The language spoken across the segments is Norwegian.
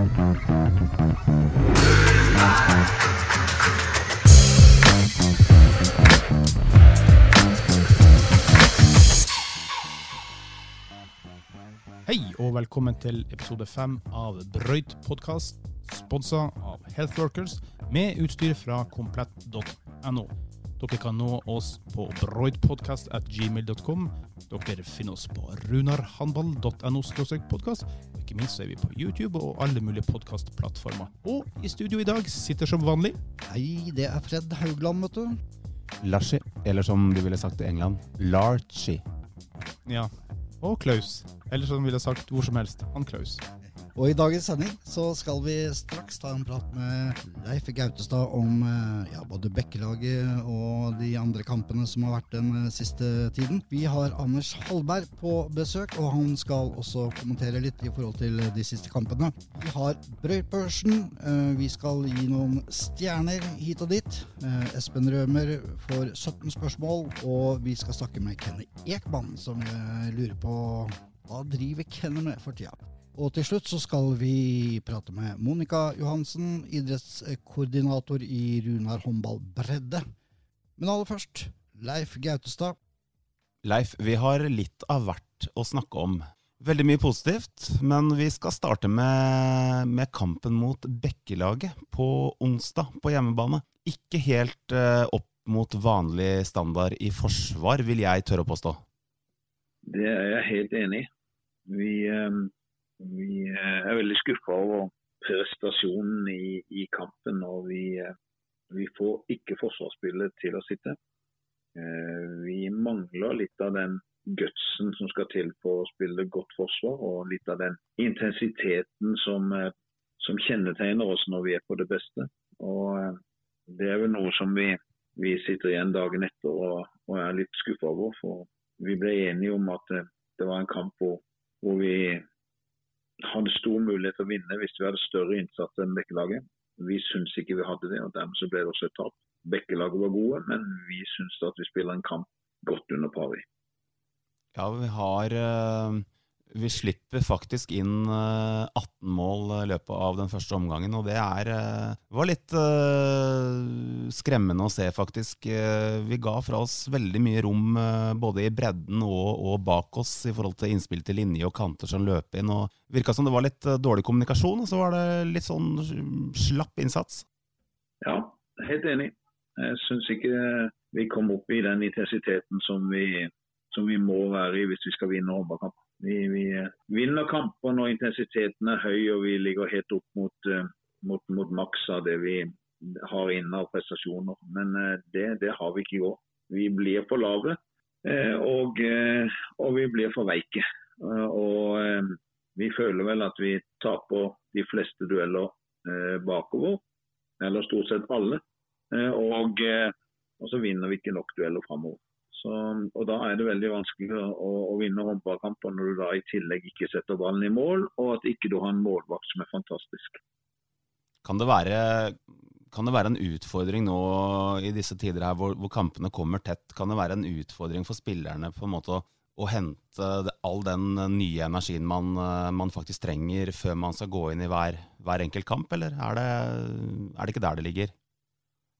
Hei og velkommen til episode fem av Brøyt podkast, sponsa av Healthworkers, med utstyr fra komplett.no. Dere kan nå oss på broidpodkast.gmail.com. Dere finner oss på runarhandball.no podkast. Ikke minst er vi på YouTube og alle mulige podkastplattformer. Og i studio i dag sitter som vanlig Nei, det er Fred Haugland, vet du. Larchie, eller som de ville sagt i England, Larchi. Ja, og Klaus. Eller som ville sagt hvor som helst, han Klaus. Og i dagens sending så skal vi straks ta en prat med Leif Gautestad om eh, ja, både Bekkelaget og de andre kampene som har vært den eh, siste tiden. Vi har Anders Hallberg på besøk, og han skal også kommentere litt i forhold til de siste kampene. Vi har Brøytbørsen. eh, Vi skal gi noen stjerner hit og dit. Eh, Espen Rømer får 17 spørsmål, og vi skal snakke med Kenny Ekman, som eh, lurer på hva driver Kenny med for tida. Og til slutt så skal vi prate med Monica Johansen, idrettskoordinator i Runar håndball bredde. Men aller først, Leif Gautestad. Leif, vi har litt av hvert å snakke om. Veldig mye positivt, men vi skal starte med, med kampen mot Bekkelaget på onsdag på hjemmebane. Ikke helt uh, opp mot vanlig standard i forsvar, vil jeg tørre å påstå. Det er jeg helt enig i. Vi, eh, vi eh, er veldig skuffa over prestasjonen i, i kampen. Og vi, eh, vi får ikke forsvarsspillet til å sitte. Eh, Vi mangler litt av den gutsen som skal til for å spille godt forsvar, og litt av den intensiteten som, som kjennetegner oss når vi er på det beste. Og Det er vel noe som vi, vi sitter igjen dagen etter og, og er litt skuffa over. For vi ble enige om at det var en kamp hvor, hvor vi hadde stor mulighet til å vinne hvis vi hadde større innsats enn Bekkelaget. Vi syns ikke vi hadde det, og dermed så ble det også et tap. Bekkelaget var gode, men vi syns at vi spiller en kamp godt under pari. Ja, vi har eh, Vi slipper faktisk inn eh, 18 mål i løpet av den første omgangen, og det er eh, var litt eh, skremmende å se, faktisk. Eh, Vi ga fra oss veldig mye rom eh, både i bredden og, og bak oss i forhold til innspill til linje og kanter som løp inn. og Virka som det var litt eh, dårlig kommunikasjon, og så var det litt sånn slapp innsats. Ja, helt enig. Jeg syns ikke vi kom opp i den intensiteten som vi, som vi må være i hvis vi skal vinne håndballkamp. Vi, vi eh, vinner kamper når intensiteten er høy og vi ligger helt opp mot, eh, mot, mot maks av det vi har inne av prestasjoner. Men eh, det, det har vi ikke i år. Vi blir for lave og, og vi blir for veike. Og vi føler vel at vi taper de fleste dueller bakover, eller stort sett alle. Og, og så vinner vi ikke nok dueller framover. Så, og Da er det veldig vanskelig å, å vinne håndballkamper når du da i tillegg ikke setter ballen i mål, og at ikke du har en målvakt som er fantastisk. Kan det være, kan det være en utfordring nå i disse tider her hvor, hvor kampene kommer tett? Kan det være en utfordring for spillerne på en måte å, å hente all den nye energien man, man faktisk trenger før man skal gå inn i hver, hver enkelt kamp, eller er det, er det ikke der det ligger?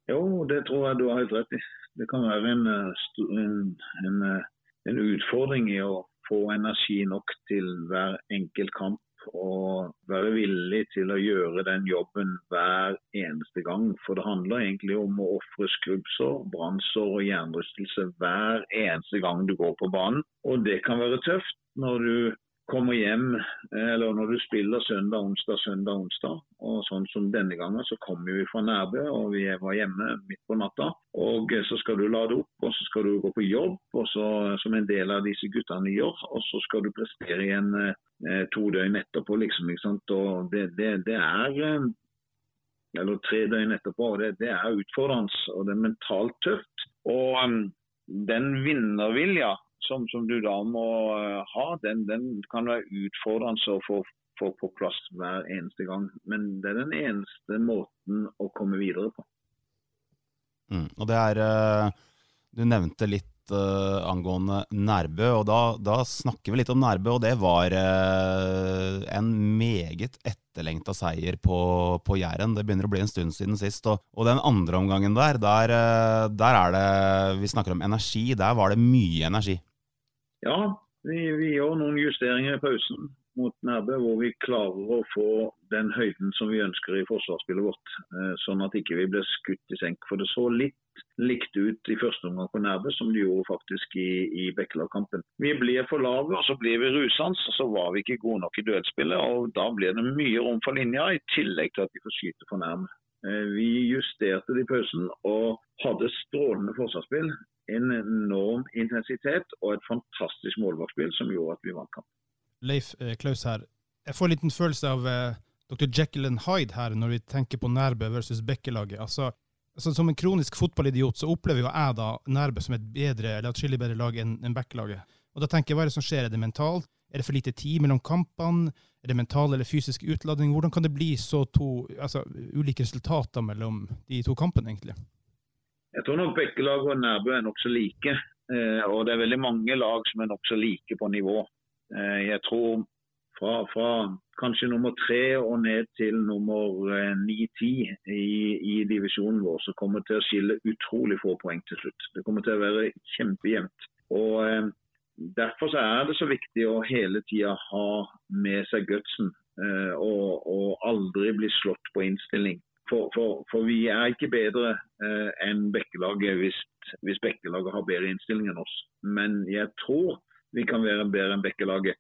Jo, det tror jeg du har helt rett i. Det kan være en, eh, en, en, eh, en utfordring i å få energi nok til hver enkelt kamp. Og være villig til å gjøre den jobben hver eneste gang. For det handler egentlig om å ofre skrubbsår, brannsår og jernrystelse hver eneste gang du går på banen. Og det kan være tøft når du kommer hjem, eller når du spiller søndag, onsdag, søndag, onsdag. Og sånn som denne gangen, så kommer vi fra Nærbø, og vi var hjemme midt på natta. Og så skal du lade opp, og så skal du gå på jobb, og så, som en del av disse guttene gjør. Og så skal du prestere igjen eh, to døgn etterpå, liksom. ikke sant? Og det, det, det er eh, Eller tre døgn etterpå. Det, det er utfordrende, og det er mentalt tøft. Og um, den vinnervilja som, som du da må eh, ha, den, den kan være utfordrende å få, få på plass hver eneste gang. Men det er den eneste måten å komme videre på. Mm. Og det er eh, Du nevnte litt eh, angående Nærbø, og da, da snakker vi litt om Nærbø. Og det var en meget etterlengta seier på, på Jæren. Det begynner å bli en stund siden sist. Og, og den andre omgangen der, der, der, er det Vi snakker om energi. Der var det mye energi. Ja, vi, vi gjør noen justeringer i pausen mot Nærbø, hvor vi klarer å få den høyden som vi ønsker i forsvarsspillet vårt. Eh, sånn at ikke vi blir skutt i senk. For det så litt likt ut i første omgang på Nærbø som det gjorde faktisk i, i Bekkelag-kampen. Vi blir for lave, og så blir vi rusende, og så var vi ikke gode nok i duellspillet. og Da blir det mye rom for linja, i tillegg til at vi får skyte for nærme. Eh, vi justerte det i pausen og hadde strålende forsvarsspill. En enorm intensitet og et fantastisk målvaktspill som gjorde at vi vant kampen. Leif eh, Klaus her. Jeg får en liten følelse av eh, Dr. Jekyll and Hyde her når vi tenker på Nærbø versus Bekkelaget. Altså, altså, som en kronisk fotballidiot så opplever jo jeg da Nærbø som et bedre, eller atskillig bedre lag enn en Bekkelaget. Og da tenker jeg, Hva er det som skjer? Er det mentalt? Er det for lite tid mellom kampene? Er det mental eller fysisk utladning? Hvordan kan det bli så to altså, ulike resultater mellom de to kampene, egentlig? Jeg tror nok Bekkelaget og Nærbø er nokså like. Eh, og det er veldig mange lag som er nokså like på nivå. Eh, jeg tror fra, fra, kanskje nummer tre og ned til nummer eh, ni-ti i, i, divisjonen vår, så kommer det til å skille utrolig få poeng til slutt. Det kommer til å være kjempejevnt. Og Derfor er det så viktig å hele tida ha med seg gutsen og, og, aldri bli slått på innstilling. For, for, for vi er ikke bedre eh, enn Bekkelaget hvis, hvis Bekkelaget har bedre innstilling enn oss. Men jeg tror vi kan være bedre enn Bekkelaget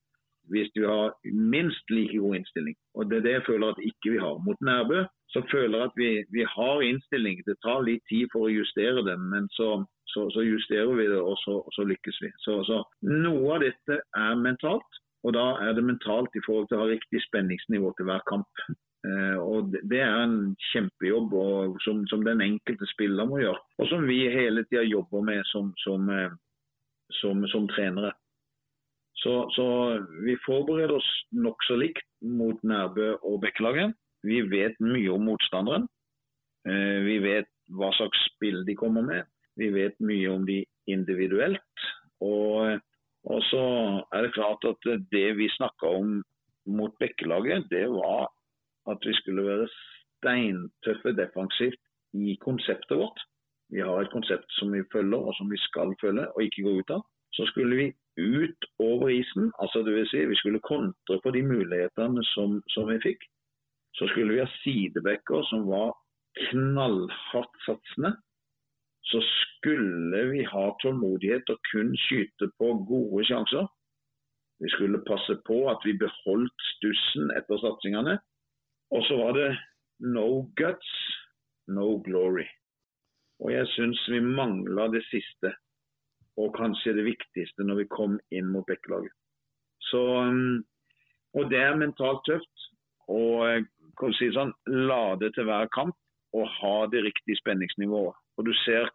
hvis vi har minst like god innstilling. Og Det er det jeg føler at ikke vi har. Mot Nærbø så føler jeg at vi, vi har innstilling. Det tar litt tid for å justere den, men så, så, så justerer vi det, og så, så lykkes vi. Så, Noe av dette er mentalt, og da er det mentalt i forhold til å ha riktig spenningsnivå til hver kamp. Eh, og Det er en kjempejobb som, som, den enkelte spiller må gjøre, og som vi hele tida jobber med som, som, eh, som, som trenere. Så, så vi forbereder oss nokså likt mot Nærbø og Bekkelaget. Vi vet mye om motstanderen. Eh, vi vet hva slags spill de kommer med. Vi vet mye om de individuelt. Og, og så er det klart at det vi snakka om mot Bekkelaget, det var at vi skulle være steintøffe defensivt i konseptet vårt. Vi har et konsept som vi følger og som vi skal følge og ikke gå ut av. Så skulle vi ut over isen. altså det vil Si, vi skulle kontre på de mulighetene som, som vi fikk. Så skulle vi ha sidebacker som var knallhardt satsende. Så skulle vi ha tålmodighet og kun skyte på gode sjanser. Vi skulle passe på at vi beholdt stussen etter satsingene. Og så var det no guts, no glory. Og jeg syns vi mangla det siste og kanskje det viktigste når vi kom inn mot Bekkelaget. Så, um, og det er mentalt tøft å kan si sånn, lade til hver kamp og ha det riktige spenningsnivået. Og Du ser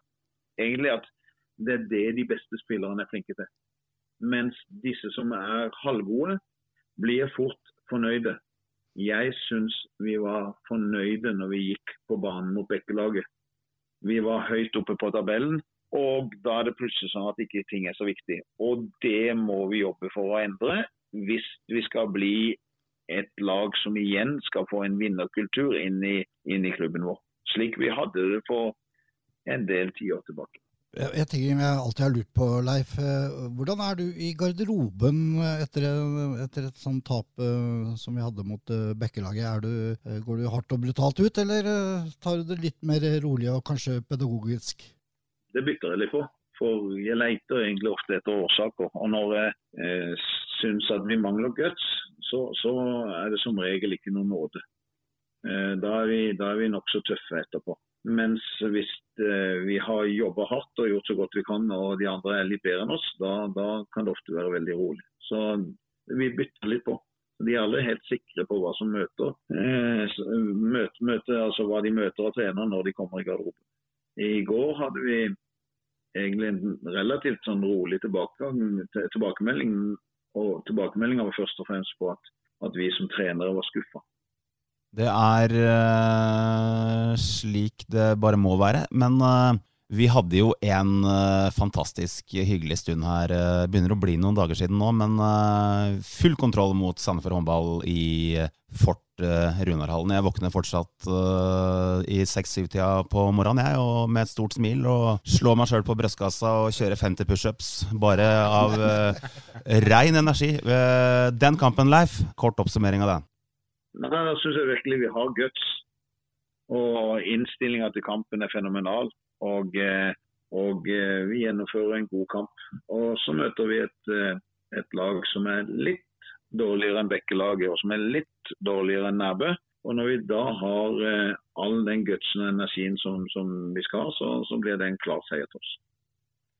egentlig at det er det de beste spillerne er flinke til. Mens disse som er halvgode, blir fort fornøyde. Jeg syns vi var fornøyde når vi gikk på banen mot Bekkelaget. Vi var høyt oppe på tabellen og da er det plutselig sånn at ikke ting er så viktig. Og det må vi jobbe for å endre hvis vi skal bli et lag som igjen skal få en vinnerkultur inn i, inn i klubben vår. Slik vi hadde det for en del tiår tilbake. Jeg tenker jeg alltid har lurt på, Leif. Eh, hvordan er du i garderoben etter, etter et sånt tap eh, som vi hadde mot eh, Bekkelaget? går du hardt og brutalt ut, eller tar du det litt mer rolig og kanskje pedagogisk? det bytter jeg litt på. For jeg leter egentlig ofte etter årsaker. Og når jeg eh, syns at vi mangler guts, så, så, er det som regel ikke noen nåde. Eh, da er vi, da er vi nokså tøffe etterpå. Mens hvis eh, vi har jobba hardt og gjort så godt vi kan, og de andre er litt bedre enn oss, da, da kan det ofte være veldig rolig. Så vi bytter litt på. De er alle helt sikre på hva som møter, eh, møter, møter altså hva de møter av trener når de kommer i garderoben. I går hadde vi egentlig en relativt sånn rolig tilbakemelding. Og tilbakemeldinga var først og fremst på at, at vi som trenere var skuffa. Det er uh, slik det bare må være. Men uh, Vi hadde jo en uh, fantastisk hyggelig stund her. Uh, begynner å bli noen dager siden nå, men uh, full kontroll mot Sandefjord håndball i Fort Runarhallen. Jeg våkner fortsatt i seks-syv-tida på morgenen jeg, og med et stort smil og slår meg sjøl på brystkassa og kjører 50 pushups bare av rein energi. den kampen, Leif. Kort oppsummering av den. Nei, Da syns jeg virkelig vi har guts. Og innstillinga til kampen er fenomenal. Og, eh, og, eh, vi gjennomfører en god kamp. Og så møter vi et, eh, et lag som er litt dårligere enn Bekkelaget, og som er litt dårligere enn Nærbø. Og når vi da har all den gutsen og energien som, som vi skal ha, så, så, blir det en klar seier til oss.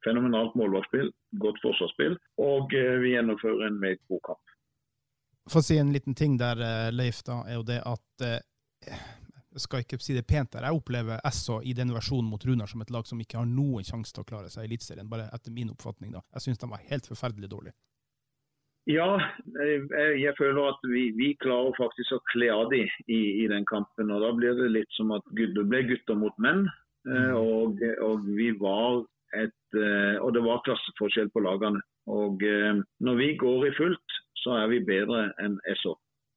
Fenomenalt målvaktspill, godt forsvarsspill, og vi gjennomfører en meget god kamp. For å si en liten ting der, Leif, da, er jo det at jeg skal ikke si det pent der. Jeg opplever Esso i den versjonen mot Runar som et lag som ikke har noen sjanse til å klare seg i Eliteserien, bare etter min oppfatning. da. Jeg syns de var helt forferdelig dårlige. Ja, jeg, jeg, føler at vi, vi, klarer faktisk å kle av dem i, i, den kampen. og Da blir det litt som at det ble gutter mot menn. Eh, mm. Og, og, vi var et eh, Og det var klasseforskjell på lagene. Og eh, når vi går i fullt, så er vi bedre enn SO.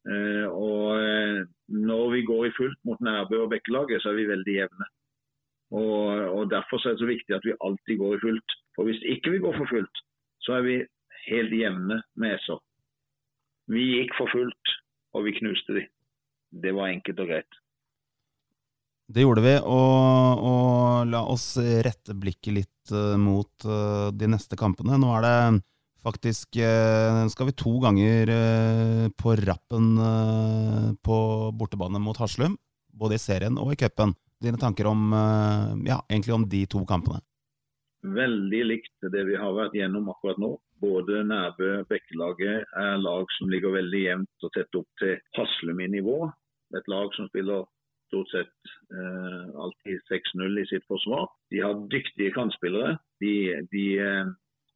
Eh, og eh, når vi går i fullt mot Nærbø og Bekkelaget, så er vi veldig jevne. Og, og, Derfor er det så viktig at vi alltid går i fullt. For Hvis ikke vi går for fullt, så er vi helt jevne med SO. Vi gikk for fullt, og vi knuste de. Det var enkelt og greit. Det gjorde vi, og, og la oss rette blikket litt uh, mot de neste kampene. Nå er det Faktisk eh, skal vi to ganger eh, på rappen eh, på bortebane mot Haslum. Både i serien og i cupen. Dine tanker om, ja, egentlig om de to kampene? Veldig likt det vi har vært gjennom akkurat nå. Både Nærbø og Bekkelaget er lag som ligger veldig jevnt og tett opp til Haslum i nivå. Et lag som spiller stort sett eh, alltid 6-0 i sitt forsvar. De har dyktige kantspillere. De, de eh,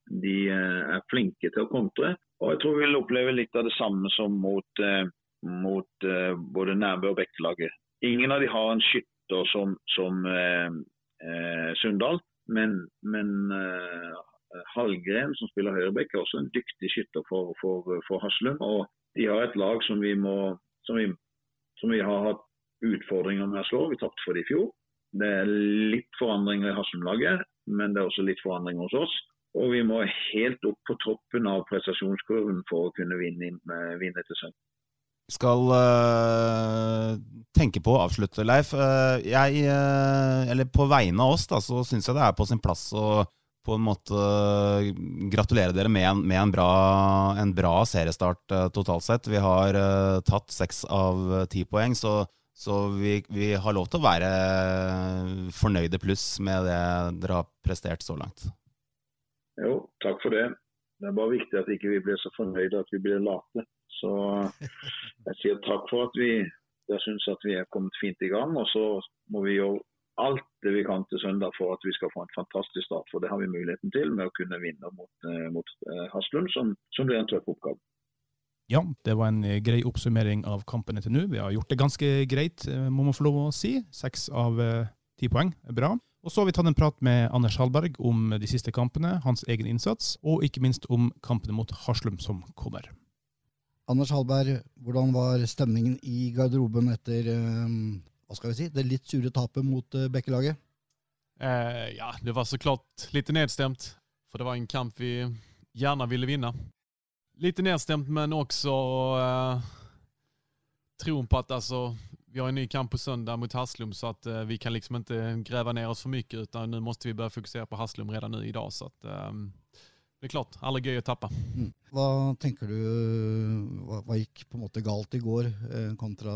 de eh, er flinke til å kontre. Og jeg tror vi vil oppleve litt av det samme som mot, eh, mot eh, både Nærbø og Bekkelaget. Ingen av de har en skytter som, som eh, Sundal, men, men Hallgren, som spiller høyreback, er også en dyktig skytter for, for, for Haslum. Og de har et lag som vi, må, som vi, som vi har hatt utfordringer med å slå. Vi tapte for det i fjor. Det er litt forandringer i Haslum-laget, men det er også litt forandringer hos oss. Og vi må helt opp på toppen av prestasjonskurven for å kunne vinne, vinne til søndag. Skal uh, tenke på å avslutte, Leif. Uh, jeg, uh, eller på vegne av oss, da, så syns jeg det er på sin plass å på en måte gratulere dere med en, med en, bra, en bra, seriestart totalt sett. Vi har tatt seks av ti poeng, så, så vi, vi, har lov til å være fornøyde pluss med det dere har prestert så langt. Jo, takk for det. Det er bare viktig at ikke vi ikke blir så fornøyde at vi blir late. Så jeg sier takk for at vi jeg synes at vi er kommet fint i gang. Og så må vi gjøre alt det vi kan til søndag for at vi skal få en fantastisk start. For det har vi muligheten til med å kunne vinne mot, eh, mot eh, Haslund, som, som blir en tøff oppgave. Ja, det var en eh, grei oppsummering av kampene til nå. Vi har gjort det ganske greit, må man få lov å si. Seks av ti poeng er bra. Og så har vi tatt en prat med Anders Hallberg om de siste kampene, hans egen innsats, og ikke minst om kampene mot Haslum som kommer. Anders Hallberg, hvordan var stemningen i garderoben etter um, hva skal vi si, det litt sure tapet mot uh, Bekkelaget? Eh, ja, det var så klart litt nedstemt, for det var en kamp vi gjerne ville vinne. Litt nedstemt, men også eh, troen på at altså, vi har en ny kamp på söndag mot Haslum så att eh, vi kan liksom inte gräva ner oss för mycket utan nu måste vi börja fokusera på Haslum redan nu idag. Så att, eh, det är klart, aldri gøy å tappe. Mm. Hva tenker du, hva, hva, gikk på en måte galt i går eh, kontra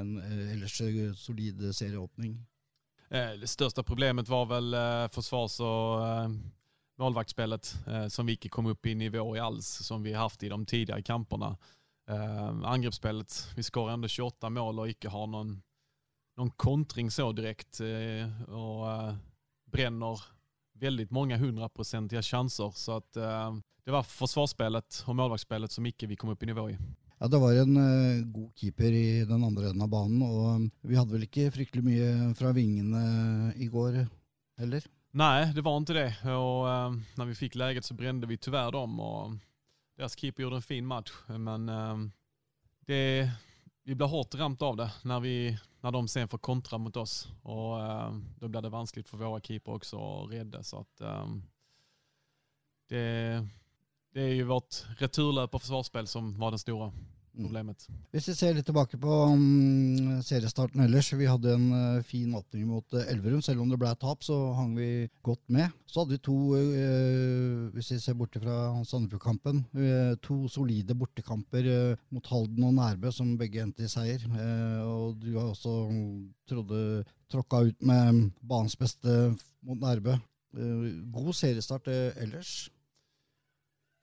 en eh, ellers solid serieåpning? Eh, det største problemet var vel eh, forsvars- og eh, målvaktsspelet som vi ikke kom opp i nivå i alls som vi har hatt i de tidligere kampene. Uh, angrepsspelet, vi skårer ändå 28 mål og ikke har noen någon kontring så direkt uh, och uh, bränner väldigt många hundraprocentiga chanser. Så att uh, det var forsvarsspillet og målvaktsspelet som ikke vi kom opp i nivå i. Ja, Det var en uh, god keeper i den andre enden av banen, og vi hadde vel ikke fryktelig mye fra vingene i går heller? Nei, det var ikke det. Og uh, når vi fikk leget, så brände vi tyvärr dem. Och deras keeper gjorde en fin match. Men eh, det, vi blir hardt rammet av det när, vi, när de sen får kontra mot oss. Och eh, Då blir det vanskligt för våra keeper också att rädda. Så att, eh, det, det är ju vårt returlöp och försvarsspel som var den stora Mm. Problemet. Hvis vi ser litt tilbake på um, seriestarten ellers, vi hadde en uh, fin åpning mot uh, Elverum. Selv om det ble tap, så hang vi godt med. Så hadde vi to, uh, hvis vi ser bort fra Sandefjord-kampen, to solide bortekamper mot Halden og Nærbø, som begge endte i seier. Og du har også trodde tråkka ut med banens beste mot Nærbø. God seriestart ellers.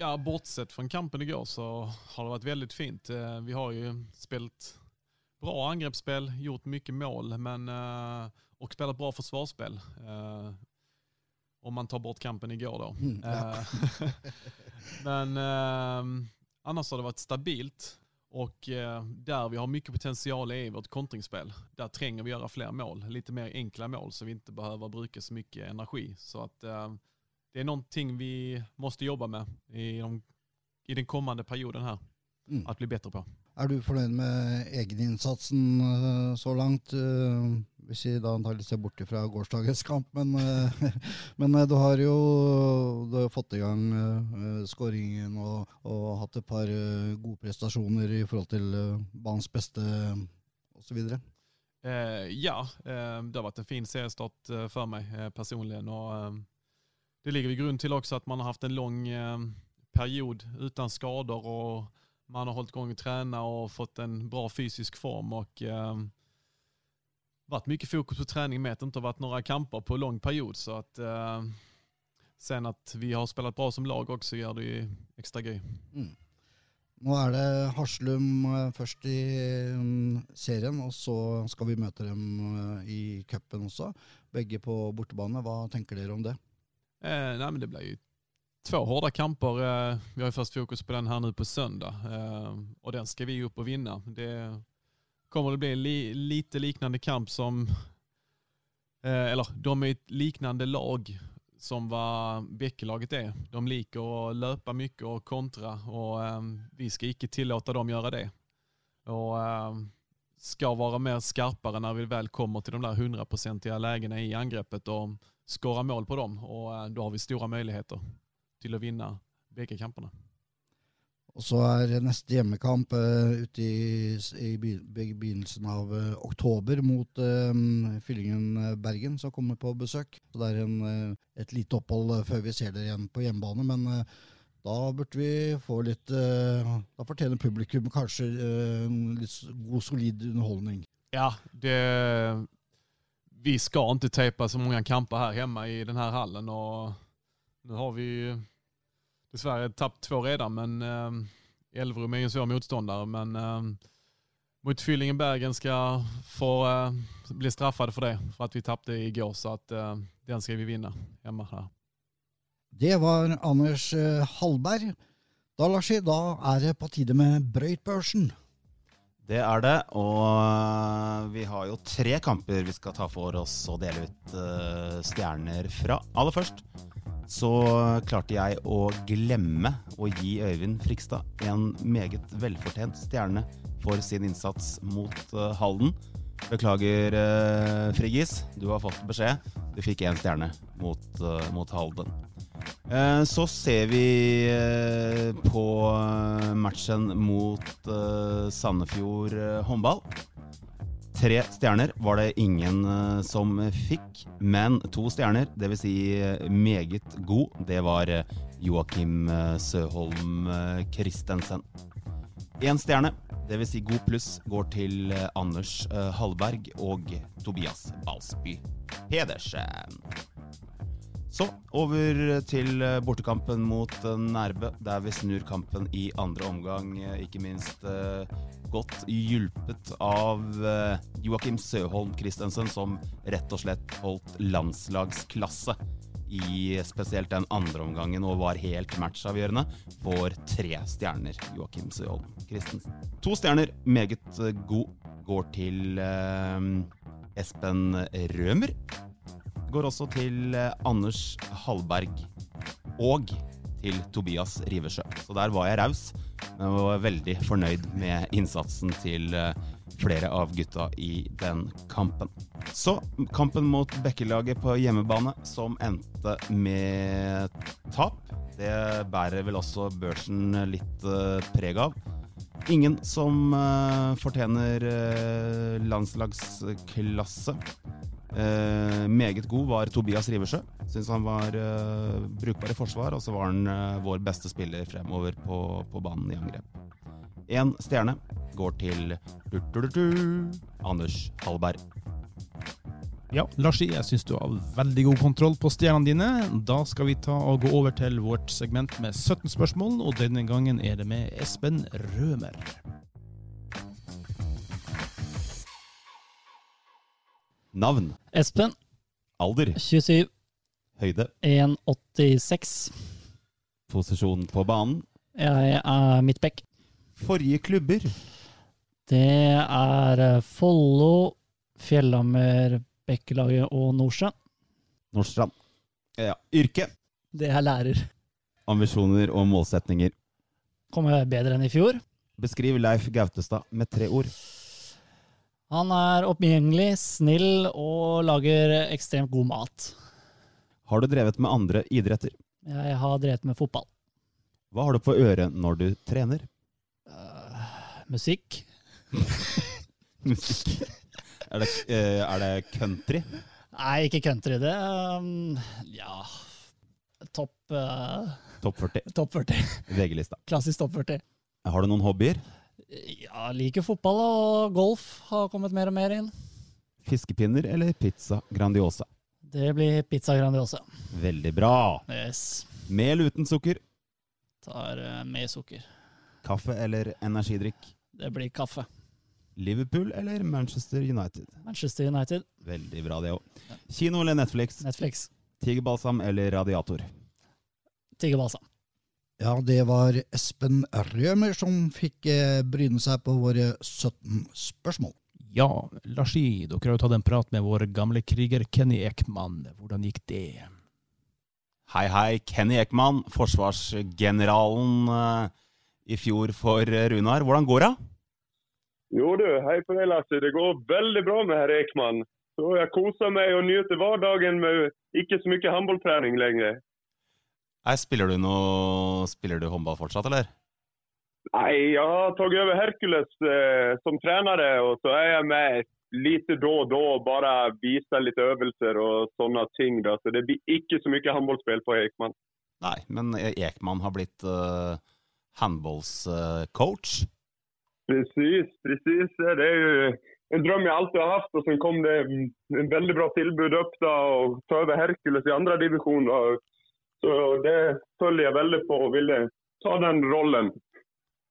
Ja, bortsett från kampen igår så har det varit väldigt fint. Eh, Vi har ju spelat bra angreppsspel, gjort mycket mål men, eh, och spelat bra försvarsspel. Eh, Om man tar bort kampen igår då. Mm, ja. Men annars har det varit stabilt och där vi har mycket potential i vårt kontringsspel. Där tränger vi göra fler mål, lite mer enkla mål så vi inte behöver bruka så mycket energi. Så att eh, det är någonting vi måste jobba med i, de, i den kommande perioden här, Mm. att bli bättre på. Er du fornøyd med egeninnsatsen eh, så langt? eh, Hvis vi da antakelig ser bort fra gårsdagens kamp, men, eh, men eh, du har jo du har fått i gang skåringen og, og hatt et par eh, gode prestasjoner i forhold til eh, banens beste osv. Eh, ja, eh, det har vært en fin seriestart for meg personlig. eh, personligen. Och, eh, det ligger i grund till också att man har haft en lång eh, period utan skador och man har hållit igång och träna och fått en bra fysisk form. Och, eh, varit mycket fokus på träning med att det inte har varit några kamper på lång period. Så att, eh, sen att vi har spelat bra som lag också gör det ju extra gøy. Mm. Nå er det Haslum eh, først i mm, serien, og så skal vi møte dem eh, i cupen også. Begge på bortebane. Hva tenker dere om det? Eh, nej, men det blir ju två hårda kamper. Eh, vi har ju först fokus på den här nu på söndag eh, och den ska vi upp och vinna. Det kommer det bli li, lite liknande kamp som, eh, eller de är ett liknande lag som vad Bäckelaget är. De liker att löpa mycket och kontra och eh, vi ska icke tillåta dem göra det. Och eh, ska vara mer skarpare när vi väl kommer till de där hundraprocentiga lägena i angreppet och skåra mål på dem och da då har vi stora möjligheter till att vinna bägge kamperna. Og så er neste hjemmekamp uh, ute i, i be- be- begynnelsen av uh, oktober mot uh, Fyllingen eh, Bergen, som kommer på besøk. Så det er en, uh, et lite opphold eh, før vi ser dere igjen på hjemmebane. Men uh, da burde vi få litt eh, Da fortjener publikum kanskje eh, litt god, solid underholdning. Ja, det, vi ska inte tejpa så många kamper här hemma i den här hallen och nu har vi ju dessvärre tappat två redan men eh, Elverum är ju en svår motståndare men eh, mot Fyllingen Bergen ska få eh, bli straffade för det för att vi tappade igår så att eh, den ska vi vinna hemma här. Det var Anders eh, Hallberg. Da, Larsi, da er det på tide med Brøytbørsen. Det er det, og vi har jo tre kamper vi skal ta for oss og dele ut eh, stjerner fra. Aller først så klarte jeg å glemme å gi Øyvind Frikstad en meget velfortjent stjerne for sin innsats mot eh, Halden. Beklager, uh, Friggis. Du har fått beskjed. Du fikk én stjerne mot, eh, mot Halden. Eh, Så ser vi eh, på eh, matchen mot Sandefjord håndball. Tre stjerner var det ingen som fikk, men to stjerner, dvs. Si meget god, det var Joakim Søholm Christensen. Én stjerne, dvs. Si god pluss, går til Anders Hallberg og Tobias Balsby Pedersen. Så over til eh, bortekampen mot eh, Nærbø, der vi snur kampen i andre omgang. eh, Ikke minst eh, godt hjulpet av eh, Joakim Søholm Christensen, som rett og slett holdt landslagsklasse i spesielt den andre omgangen og var helt matchavgjørende, får tre stjerner. Joakim Søholm Christensen. To stjerner, meget god, går til eh, Espen Rømer. Går også til eh, Anders Hallberg og til Tobias Rivesjø. Så der var jeg raus, men var veldig fornøyd med innsatsen til eh, flere av gutta i den kampen. Så kampen mot Bekkelaget på hjemmebane, som endte med tap. Det bærer vel også børsen litt uh, preg av. Ingen som fortjener landslagsklasse. Uh, meget god var Tobias Rivesjø. Syns han var brukbar i forsvar, og så var han vår beste spiller fremover på, på banen i angrep. Én stjerne går til Anders Hallberg. Ja, Larsi, jeg syns du har veldig god kontroll på stjernene dine. Da skal vi ta og gå over til vårt segment med 17 spørsmål, og denne gangen er det med Espen Rømer. Navn. Espen. Alder. 27. Høyde. 1,86. Posisjon på banen. Jeg er midtback. Forrige klubber. Det er eh, Follo, Fjellhammer, Bekkelaget og Nordstrand. Nordstrand. Ja. Yrke. Det er lærer. Ambisjoner og målsetninger. Kommer bedre enn i fjor. Beskriv Leif Gautestad med tre ord. Han er oppgjengelig, snill og lager ekstremt god mat. Har du drevet med andre idretter? Jeg har drevet med fotball. Hva har du på øret når du trener? Uh, musikk. musikk. Er det, uh, er det, country? Nei, ikke country. Det um, Ja Topp uh, Topp 40. Top 40. VG-lista. Klassisk topp 40. Har du noen hobbyer? Ja, liker fotball og golf har kommet mer og mer inn. Fiskepinner eller pizza Grandiosa? Det blir pizza Grandiosa. Veldig bra. Yes. Med eller uten sukker? Tar med sukker. Kaffe eller energidrikk? Det blir kaffe. Liverpool eller Manchester United? Manchester United. Veldig bra, det òg. Kino eller Netflix? Netflix. Tigerbalsam eller radiator? Tigerbalsam. Ja, det var Espen Rømer som fikk eh, bryne seg på våre 17 spørsmål. Ja, Larsi, dere har jo tatt en prat med vår gamle kriger Kenny Ekman. Hvordan gikk det? Hei, hei. Kenny Ekman, forsvarsgeneralen uh, i fjor for Runar. Hvordan går det? Jo du, hei på deg Lasse. Det går veldig bra med herr Ekman. Så jeg koser meg og nyter hverdagen med ikke så mye håndballtrening lenger. Nei, spiller du noe Spiller du håndball fortsatt, eller? Nei, jeg har tatt over Hercules eh, som trener, og så er jeg med lite da og da og bare viser litt øvelser og sånne ting. Da. Så det blir ikke så mye håndballspill på Ekman. Nei, men Ekman har blitt uh, håndballscoach? Uh, precis, presis. Det er jo en drøm jeg alltid har hatt. Og så kom det en veldig bra tilbud opp da, og ta over Hercules i andre divisjon. Så det følger jeg veldig på og ville ta den rollen.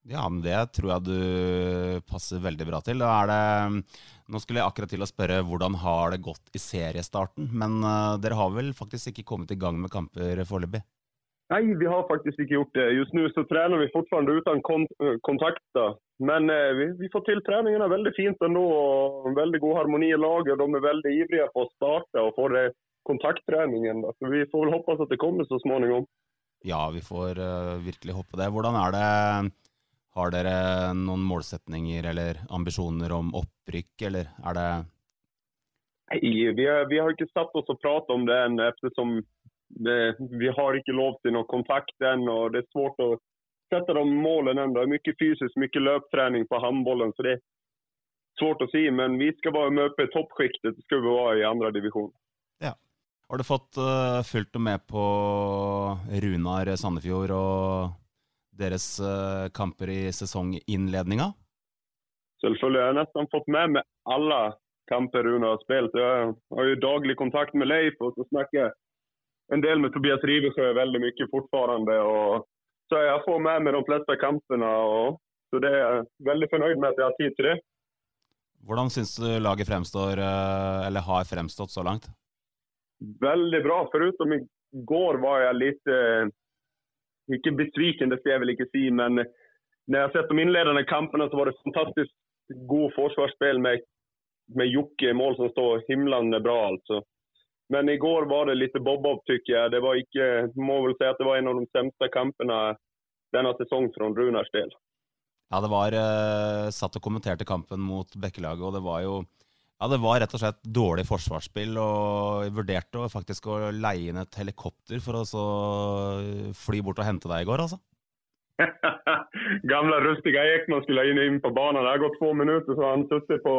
Ja, men det tror jeg du passer veldig bra til. Det, nå skulle jeg akkurat til å spørre hvordan har det gått i seriestarten, men uh, dere har vel faktisk ikke kommet i gang med kamper foreløpig? Nei, vi har faktisk ikke gjort det. Just nå så trener vi fortsatt uten kont kontakter. Men uh, vi, vi, får til treningene veldig fint ennå. og Veldig god harmoni i laget. De er veldig ivrige på å starte og få det kontakttreningen. Så vi får vel håpe at det kommer så småningom. Ja, vi får uh, virkelig håpe det. Hvordan er det har dere noen målsetninger eller ambisjoner om opprykk, eller er det Nei, vi, vi har ikke satt oss og pratet om det ennå, ettersom det, vi har ikke lov til noen kontakt ennå. Det er svårt å sette de målene ennå. Det er mye fysisk, mye løptrening på håndballen, så det er svårt å si. Men vi skal bare møte toppsjiktet, skal vi være i andre divisjon. Ja. Har du fått uh, fulgt med på Runar Sandefjord og deres uh, kamper i sesonginnledninga? Selvfølgelig. Jeg har nesten fått med meg alle kamper Runar har spilt. Jeg har jo daglig kontakt med Leif, og så snakker jeg en del med Tobias Rivesjø veldig mye fortfarande. Så jeg får med meg de fleste kampene. Og, så det er jeg veldig fornøyd med at jeg har tid til det. Hvordan syns du laget fremstår, eh, eller har fremstått så langt? Veldig bra. Forutom i går var jeg litt eh, ikke besviken, det skal jeg vel ikke si, men når jeg har sett de innledende kampene, så var det fantastisk god forsvarsspill med, med Jokke i mål som står himlende bra. altså. Men i går var det litt bob-opp, syns jeg. Det var ikke, må vel si at det var en av de sämsta kampene denne sesongen for Runars del. Ja, det var eh, Satt og kommenterte kampen mot Bekkelaget, og det var jo ja, det var rett og slett dårlig forsvarsspill, og jeg vurderte faktisk å leie inn et helikopter for å så fly bort og hente deg i går, altså. Gamle rustiga Ekman skulle inn, inn på banen. Det har gått få minutter, så han suttit på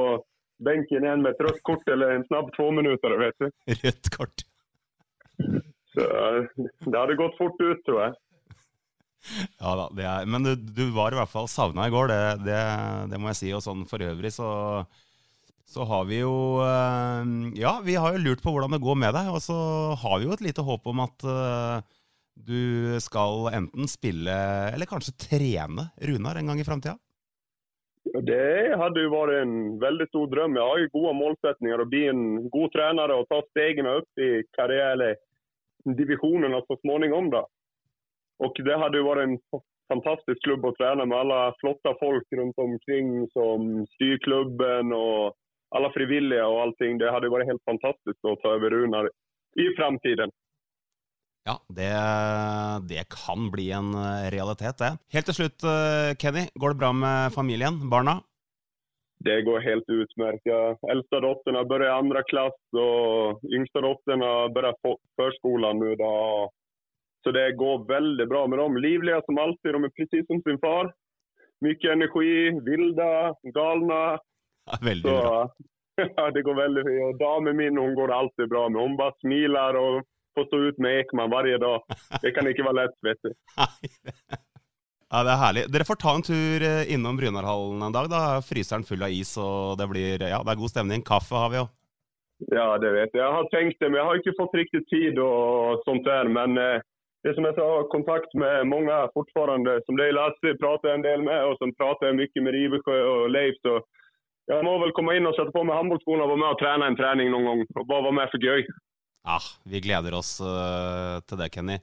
benken igjen med et rødt kort eller en snabb tvåminutter, vet du. Rødt kort. Så det hadde gått fort ut, tror jeg. Ja da, det er, men du, du var i hvert fall savna i går, det, det, det må jeg si. Og sånn for øvrig så, så har vi jo eh, Ja, vi har jo lurt på hvordan det går med deg, og så har vi jo et lite håp om at eh, du skal enten spille eller kanskje trene Runar en gang i framtida? Det hadde jo vært en veldig stor drøm. Jeg har jo gode målsetninger å bli en god trener og ta stegene opp i karriere, divisjonerna så småningom. da. Og det hadde jo vært en fantastisk klubb å trene med alle flotte folk rundt omkring som styrer klubben og alle frivillige og allting. Det hadde vært helt fantastisk å ta over Runar i framtiden. Ja, det, det kan bli en eh, realitet, det. Helt til slutt, eh, Kenny. Går det bra med familien? Barna? Det går helt utmerket. Ja, äldsta dottern i andre klasse, klass og yngsta dottern har börjat på førskolen nå. Då. Så det går veldig bra med dem. Livlige som alltid. De er precis som sin far. Mye energi, vilde, galna. Ja, veldig Så bra. ja, det går veldig fint. Og damen min hun går det alltid bra med. Hun bare smiler og får stå ut med Ekman hver dag. Det kan ikke være lett, vet du. Ja, det er herlig. Dere får ta en tur eh, innom Brynarhallen en dag. Da er fryseren full av is, og det blir ja, det er god stemning. Kaffe har vi jo. Ja, det vet jeg. Jeg har tenkt det, men jeg har ikke fått riktig tid og sånt der. Men eh, det som jeg har kontakt med mange fortfarande, som de Lasse prater en del med, og som prater mye med Rivesjø og Leif. Så jeg må vel komme inn og sette på meg håndballskoene og være med og trene en trening noen gang. Og bare være med for gøy. Ja, vi gleder oss uh, til det, Kenny.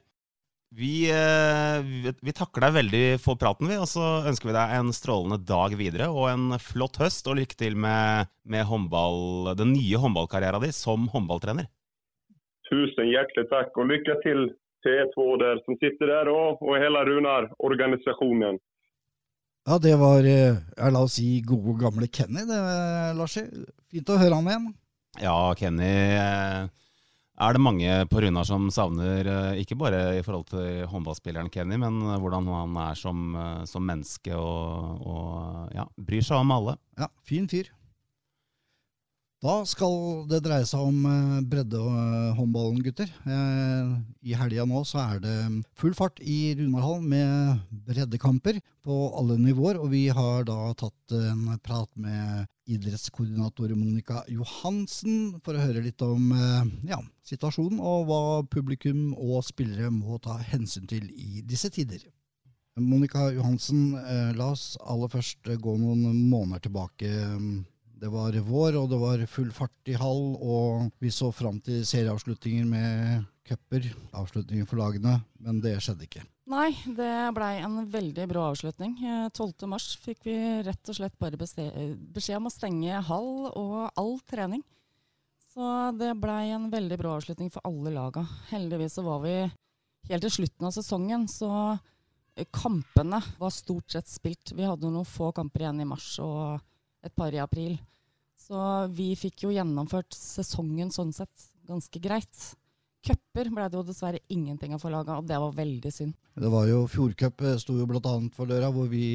Vi, uh, vi, vi takker deg veldig for praten, vi, og så ønsker vi deg en strålende dag videre og en flott høst. Og lykke til med, med håndball, den nye håndballkarrieren din som håndballtrener. Tusen hjertelig takk, og lykke til til E2 der som sitter der, og, og hele Runar-organisasjonen. Ja, det var, eh, ja, la oss si, gode, gamle Kenny, det, Larsi. Fint å høre han igjen. Ja, Kenny eh, er det mange på Runar som savner, eh, ikke bare i forhold til håndballspilleren Kenny, men hvordan han er som, som menneske og, og ja, bryr seg om alle. Ja, fin fyr. Da skal det dreie seg om eh, breddehåndballen, gutter. Eh, I helga nå så er det full fart i Runarhallen med breddekamper på alle nivåer. Og vi har da tatt en prat med idrettskoordinator Monica Johansen for å høre litt om eh, ja, situasjonen og hva publikum og spillere må ta hensyn til i disse tider. Monica Johansen, la oss aller først gå noen måneder tilbake. Det var vår, og det var full fart i hall, og vi så fram til serieavslutninger med cuper, avslutninger for lagene, men det skjedde ikke. Nei, det blei en veldig brå avslutning. Eh, 12. mars fikk vi rett og slett bare beskjed om å stenge hall og all trening. Så det blei en veldig brå avslutning for alle laga. Heldigvis så var vi helt til slutten av sesongen, så eh, kampene var stort sett spilt. Vi hadde noen få kamper igjen i mars og et par i april. Så vi fikk jo gjennomført sesongen sånn sett ganske greit. Cuper ble det jo dessverre ingenting av for laga, og det var veldig synd. Det var jo Fjordcup eh, sto jo annet for døra, hvor vi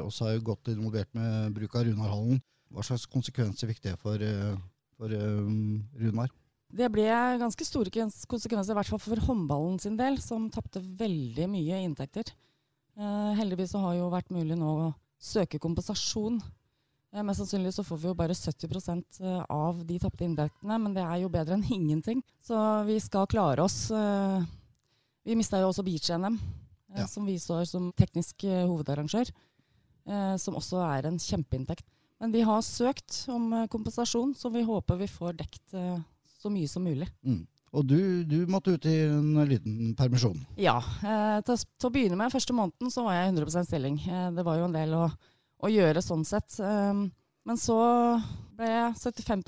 også er jo godt involvert med bruk av Runarhallen. Hva slags konsekvenser fikk det for, eh, for um, Runar? Det ble ganske store konsekvenser, i hvert fall for håndballen sin del, som tapte veldig mye inntekter. Uh, heldigvis så har jo vært mulig nå å søke kompensasjon. Eh, mest sannsynlig så får vi jo bare 70% av de tapte inntektene, men det er jo bedre enn ingenting. Så vi skal klare oss. eh, Vi mista jo også beach-NM, eh, Ja. som vi står som teknisk eh, hovedarrangør, eh, som også er en kjempeinntekt. Men vi har søkt om eh, kompensasjon, så vi håper vi får dekt eh, så mye som mulig. Mm. Og du, du måtte ut i en liten permisjon. Ja. Eh, til, å til å begynne med, første måneden så var jeg i 100 stilling. Eh, det var jo en del å, å gjøre sånn sett. Um, men så ble jeg 75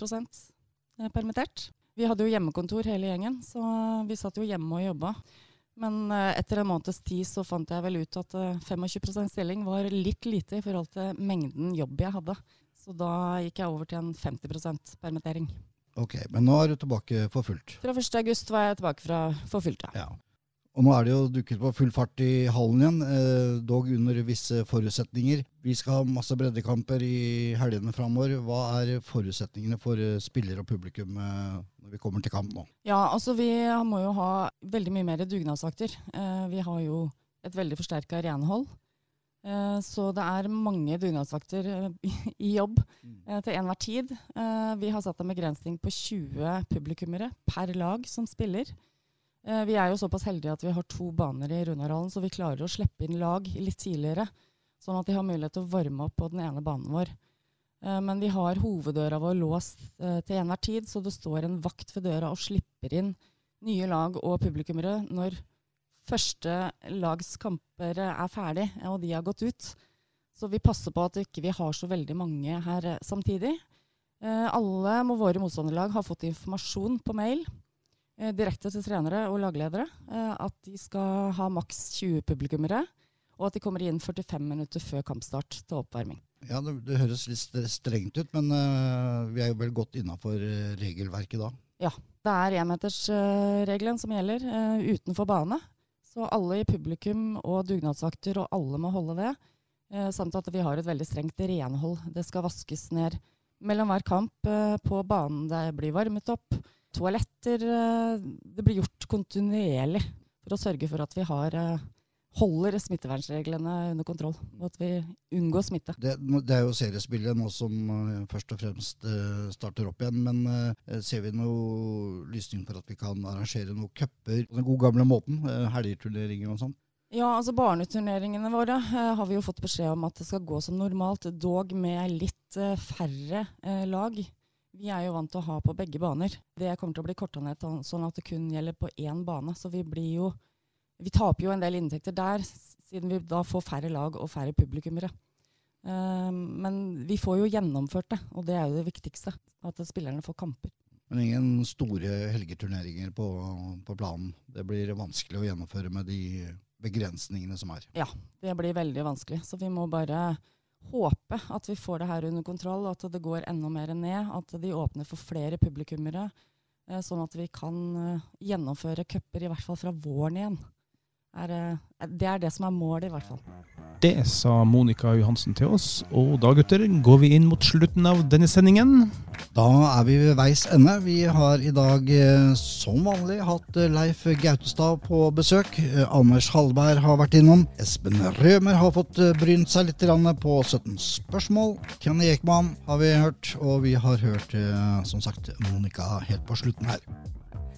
eh, permittert. Vi hadde jo hjemmekontor hele gjengen, så vi satt jo hjemme og jobba. Men eh, etter en måneds tid så fant jeg vel ut at eh, 25% stilling var litt lite i forhold til mengden jobb jeg hadde. Så da gikk jeg over til en 50% permittering. Ok, Men nå er du tilbake for fullt. Fra 1. august var jeg tilbake fra for fullt. ja. Ja. Og nå er det jo dukket på full fart i hallen igjen, eh, dog under visse forutsetninger. Vi skal ha masse breddekamper i helgene framover. Hva er forutsetningene for eh, spillere og publikum eh, når vi kommer til kamp nå? Ja, altså vi må jo ha veldig mye mer dugnadsvakter. Eh, vi har jo et veldig forsterka renhold. Eh, så det er mange dugnadsvakter eh, i jobb eh, til enhver tid. Eh, vi har satt en begrensning på 20 publikummere per lag som spiller. Eh, vi er jo såpass heldige at vi har to baner i Runarhallen, så vi klarer å slippe inn lag litt tidligere. Sånn at de har mulighet til å varme opp på den ene banen vår. Eh, Men vi har hoveddøra vår låst eh, til enhver tid, så det står en vakt ved døra og slipper inn nye lag og publikummere når første lags kamper er ferdig og de har gått ut. Så vi passer på at vi ikke har så veldig mange her samtidig. Alle må våre motstanderlag har fått informasjon på mail direkte til trenere og lagledere eh, at de skal ha maks 20 publikummere, og at de kommer inn 45 minutter før kampstart til oppvarming. Ja, Det, det høres litt strengt ut, men uh, vi er jo vel godt innafor regelverket da. Ja, Det er énmetersregelen som gjelder uh, utenfor bane. Så alle i publikum og dugnadsvakter og alle må holde det. Eh, samt at vi har et veldig strengt renhold. Det skal vaskes ned mellom hver kamp eh, på banen. Det blir varmet opp. Toaletter. Eh, det blir gjort kontinuerlig for å sørge for at vi har, eh, holder smittevernreglene under kontroll. Og at vi unngår smitte. Det, det er jo seriespillet nå som eh, først og fremst starter opp igjen, men ser vi noe lysning for at vi kan arrangere noen cuper på den gode gamle måten? Helgeturneringer og sånn? Ja, altså Barneturneringene våre eh, har vi jo fått beskjed om at det skal gå som normalt, dog med litt eh, færre eh, lag. Vi er jo vant til å ha på begge baner. Det kommer til å bli korta ned sånn at det kun gjelder på én bane. Så vi blir jo Vi taper jo en del inntekter der, siden vi da får færre lag og færre publikummere. Eh, men vi får jo gjennomført det, og det er jo det viktigste. At spillerne får kamper. Men ingen store helgeturneringer på, på planen. Det blir vanskelig å gjennomføre med de begrensningene som er. Ja, Det blir veldig vanskelig. Så vi må bare håpe at vi får det her under kontroll, at det går enda mer ned. At de åpner for flere publikummere, eh, sånn at vi kan eh, gjennomføre cuper i hvert fall fra våren igjen. Er, eh, det er det som er målet, i hvert fall. Det sa Monica Johansen til oss. Og da, gutter, går vi inn mot slutten av denne sendingen. Da er vi ved veis ende. Vi har i dag eh, som vanlig hatt eh, Leif Gautestad på besøk. Anders Hallberg har vært innom. Espen Rømer har fått brynt seg litt på 17 spørsmål. Kenny Ekman har vi hørt, og vi har hørt som sagt Monica helt på slutten her.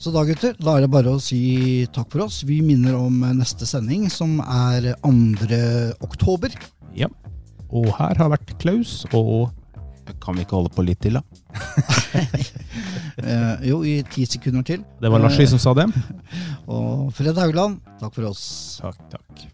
Så da, gutter, da er det bare å si takk for oss. Vi minner om neste sending, som er 2. oktober. Ja. Og her har vært Klaus og Kan vi ikke holde på litt til, da? eh, jo, i ti sekunder til. Det var Larsi som sa det. og Fred Haugland, takk for oss. Takk, takk.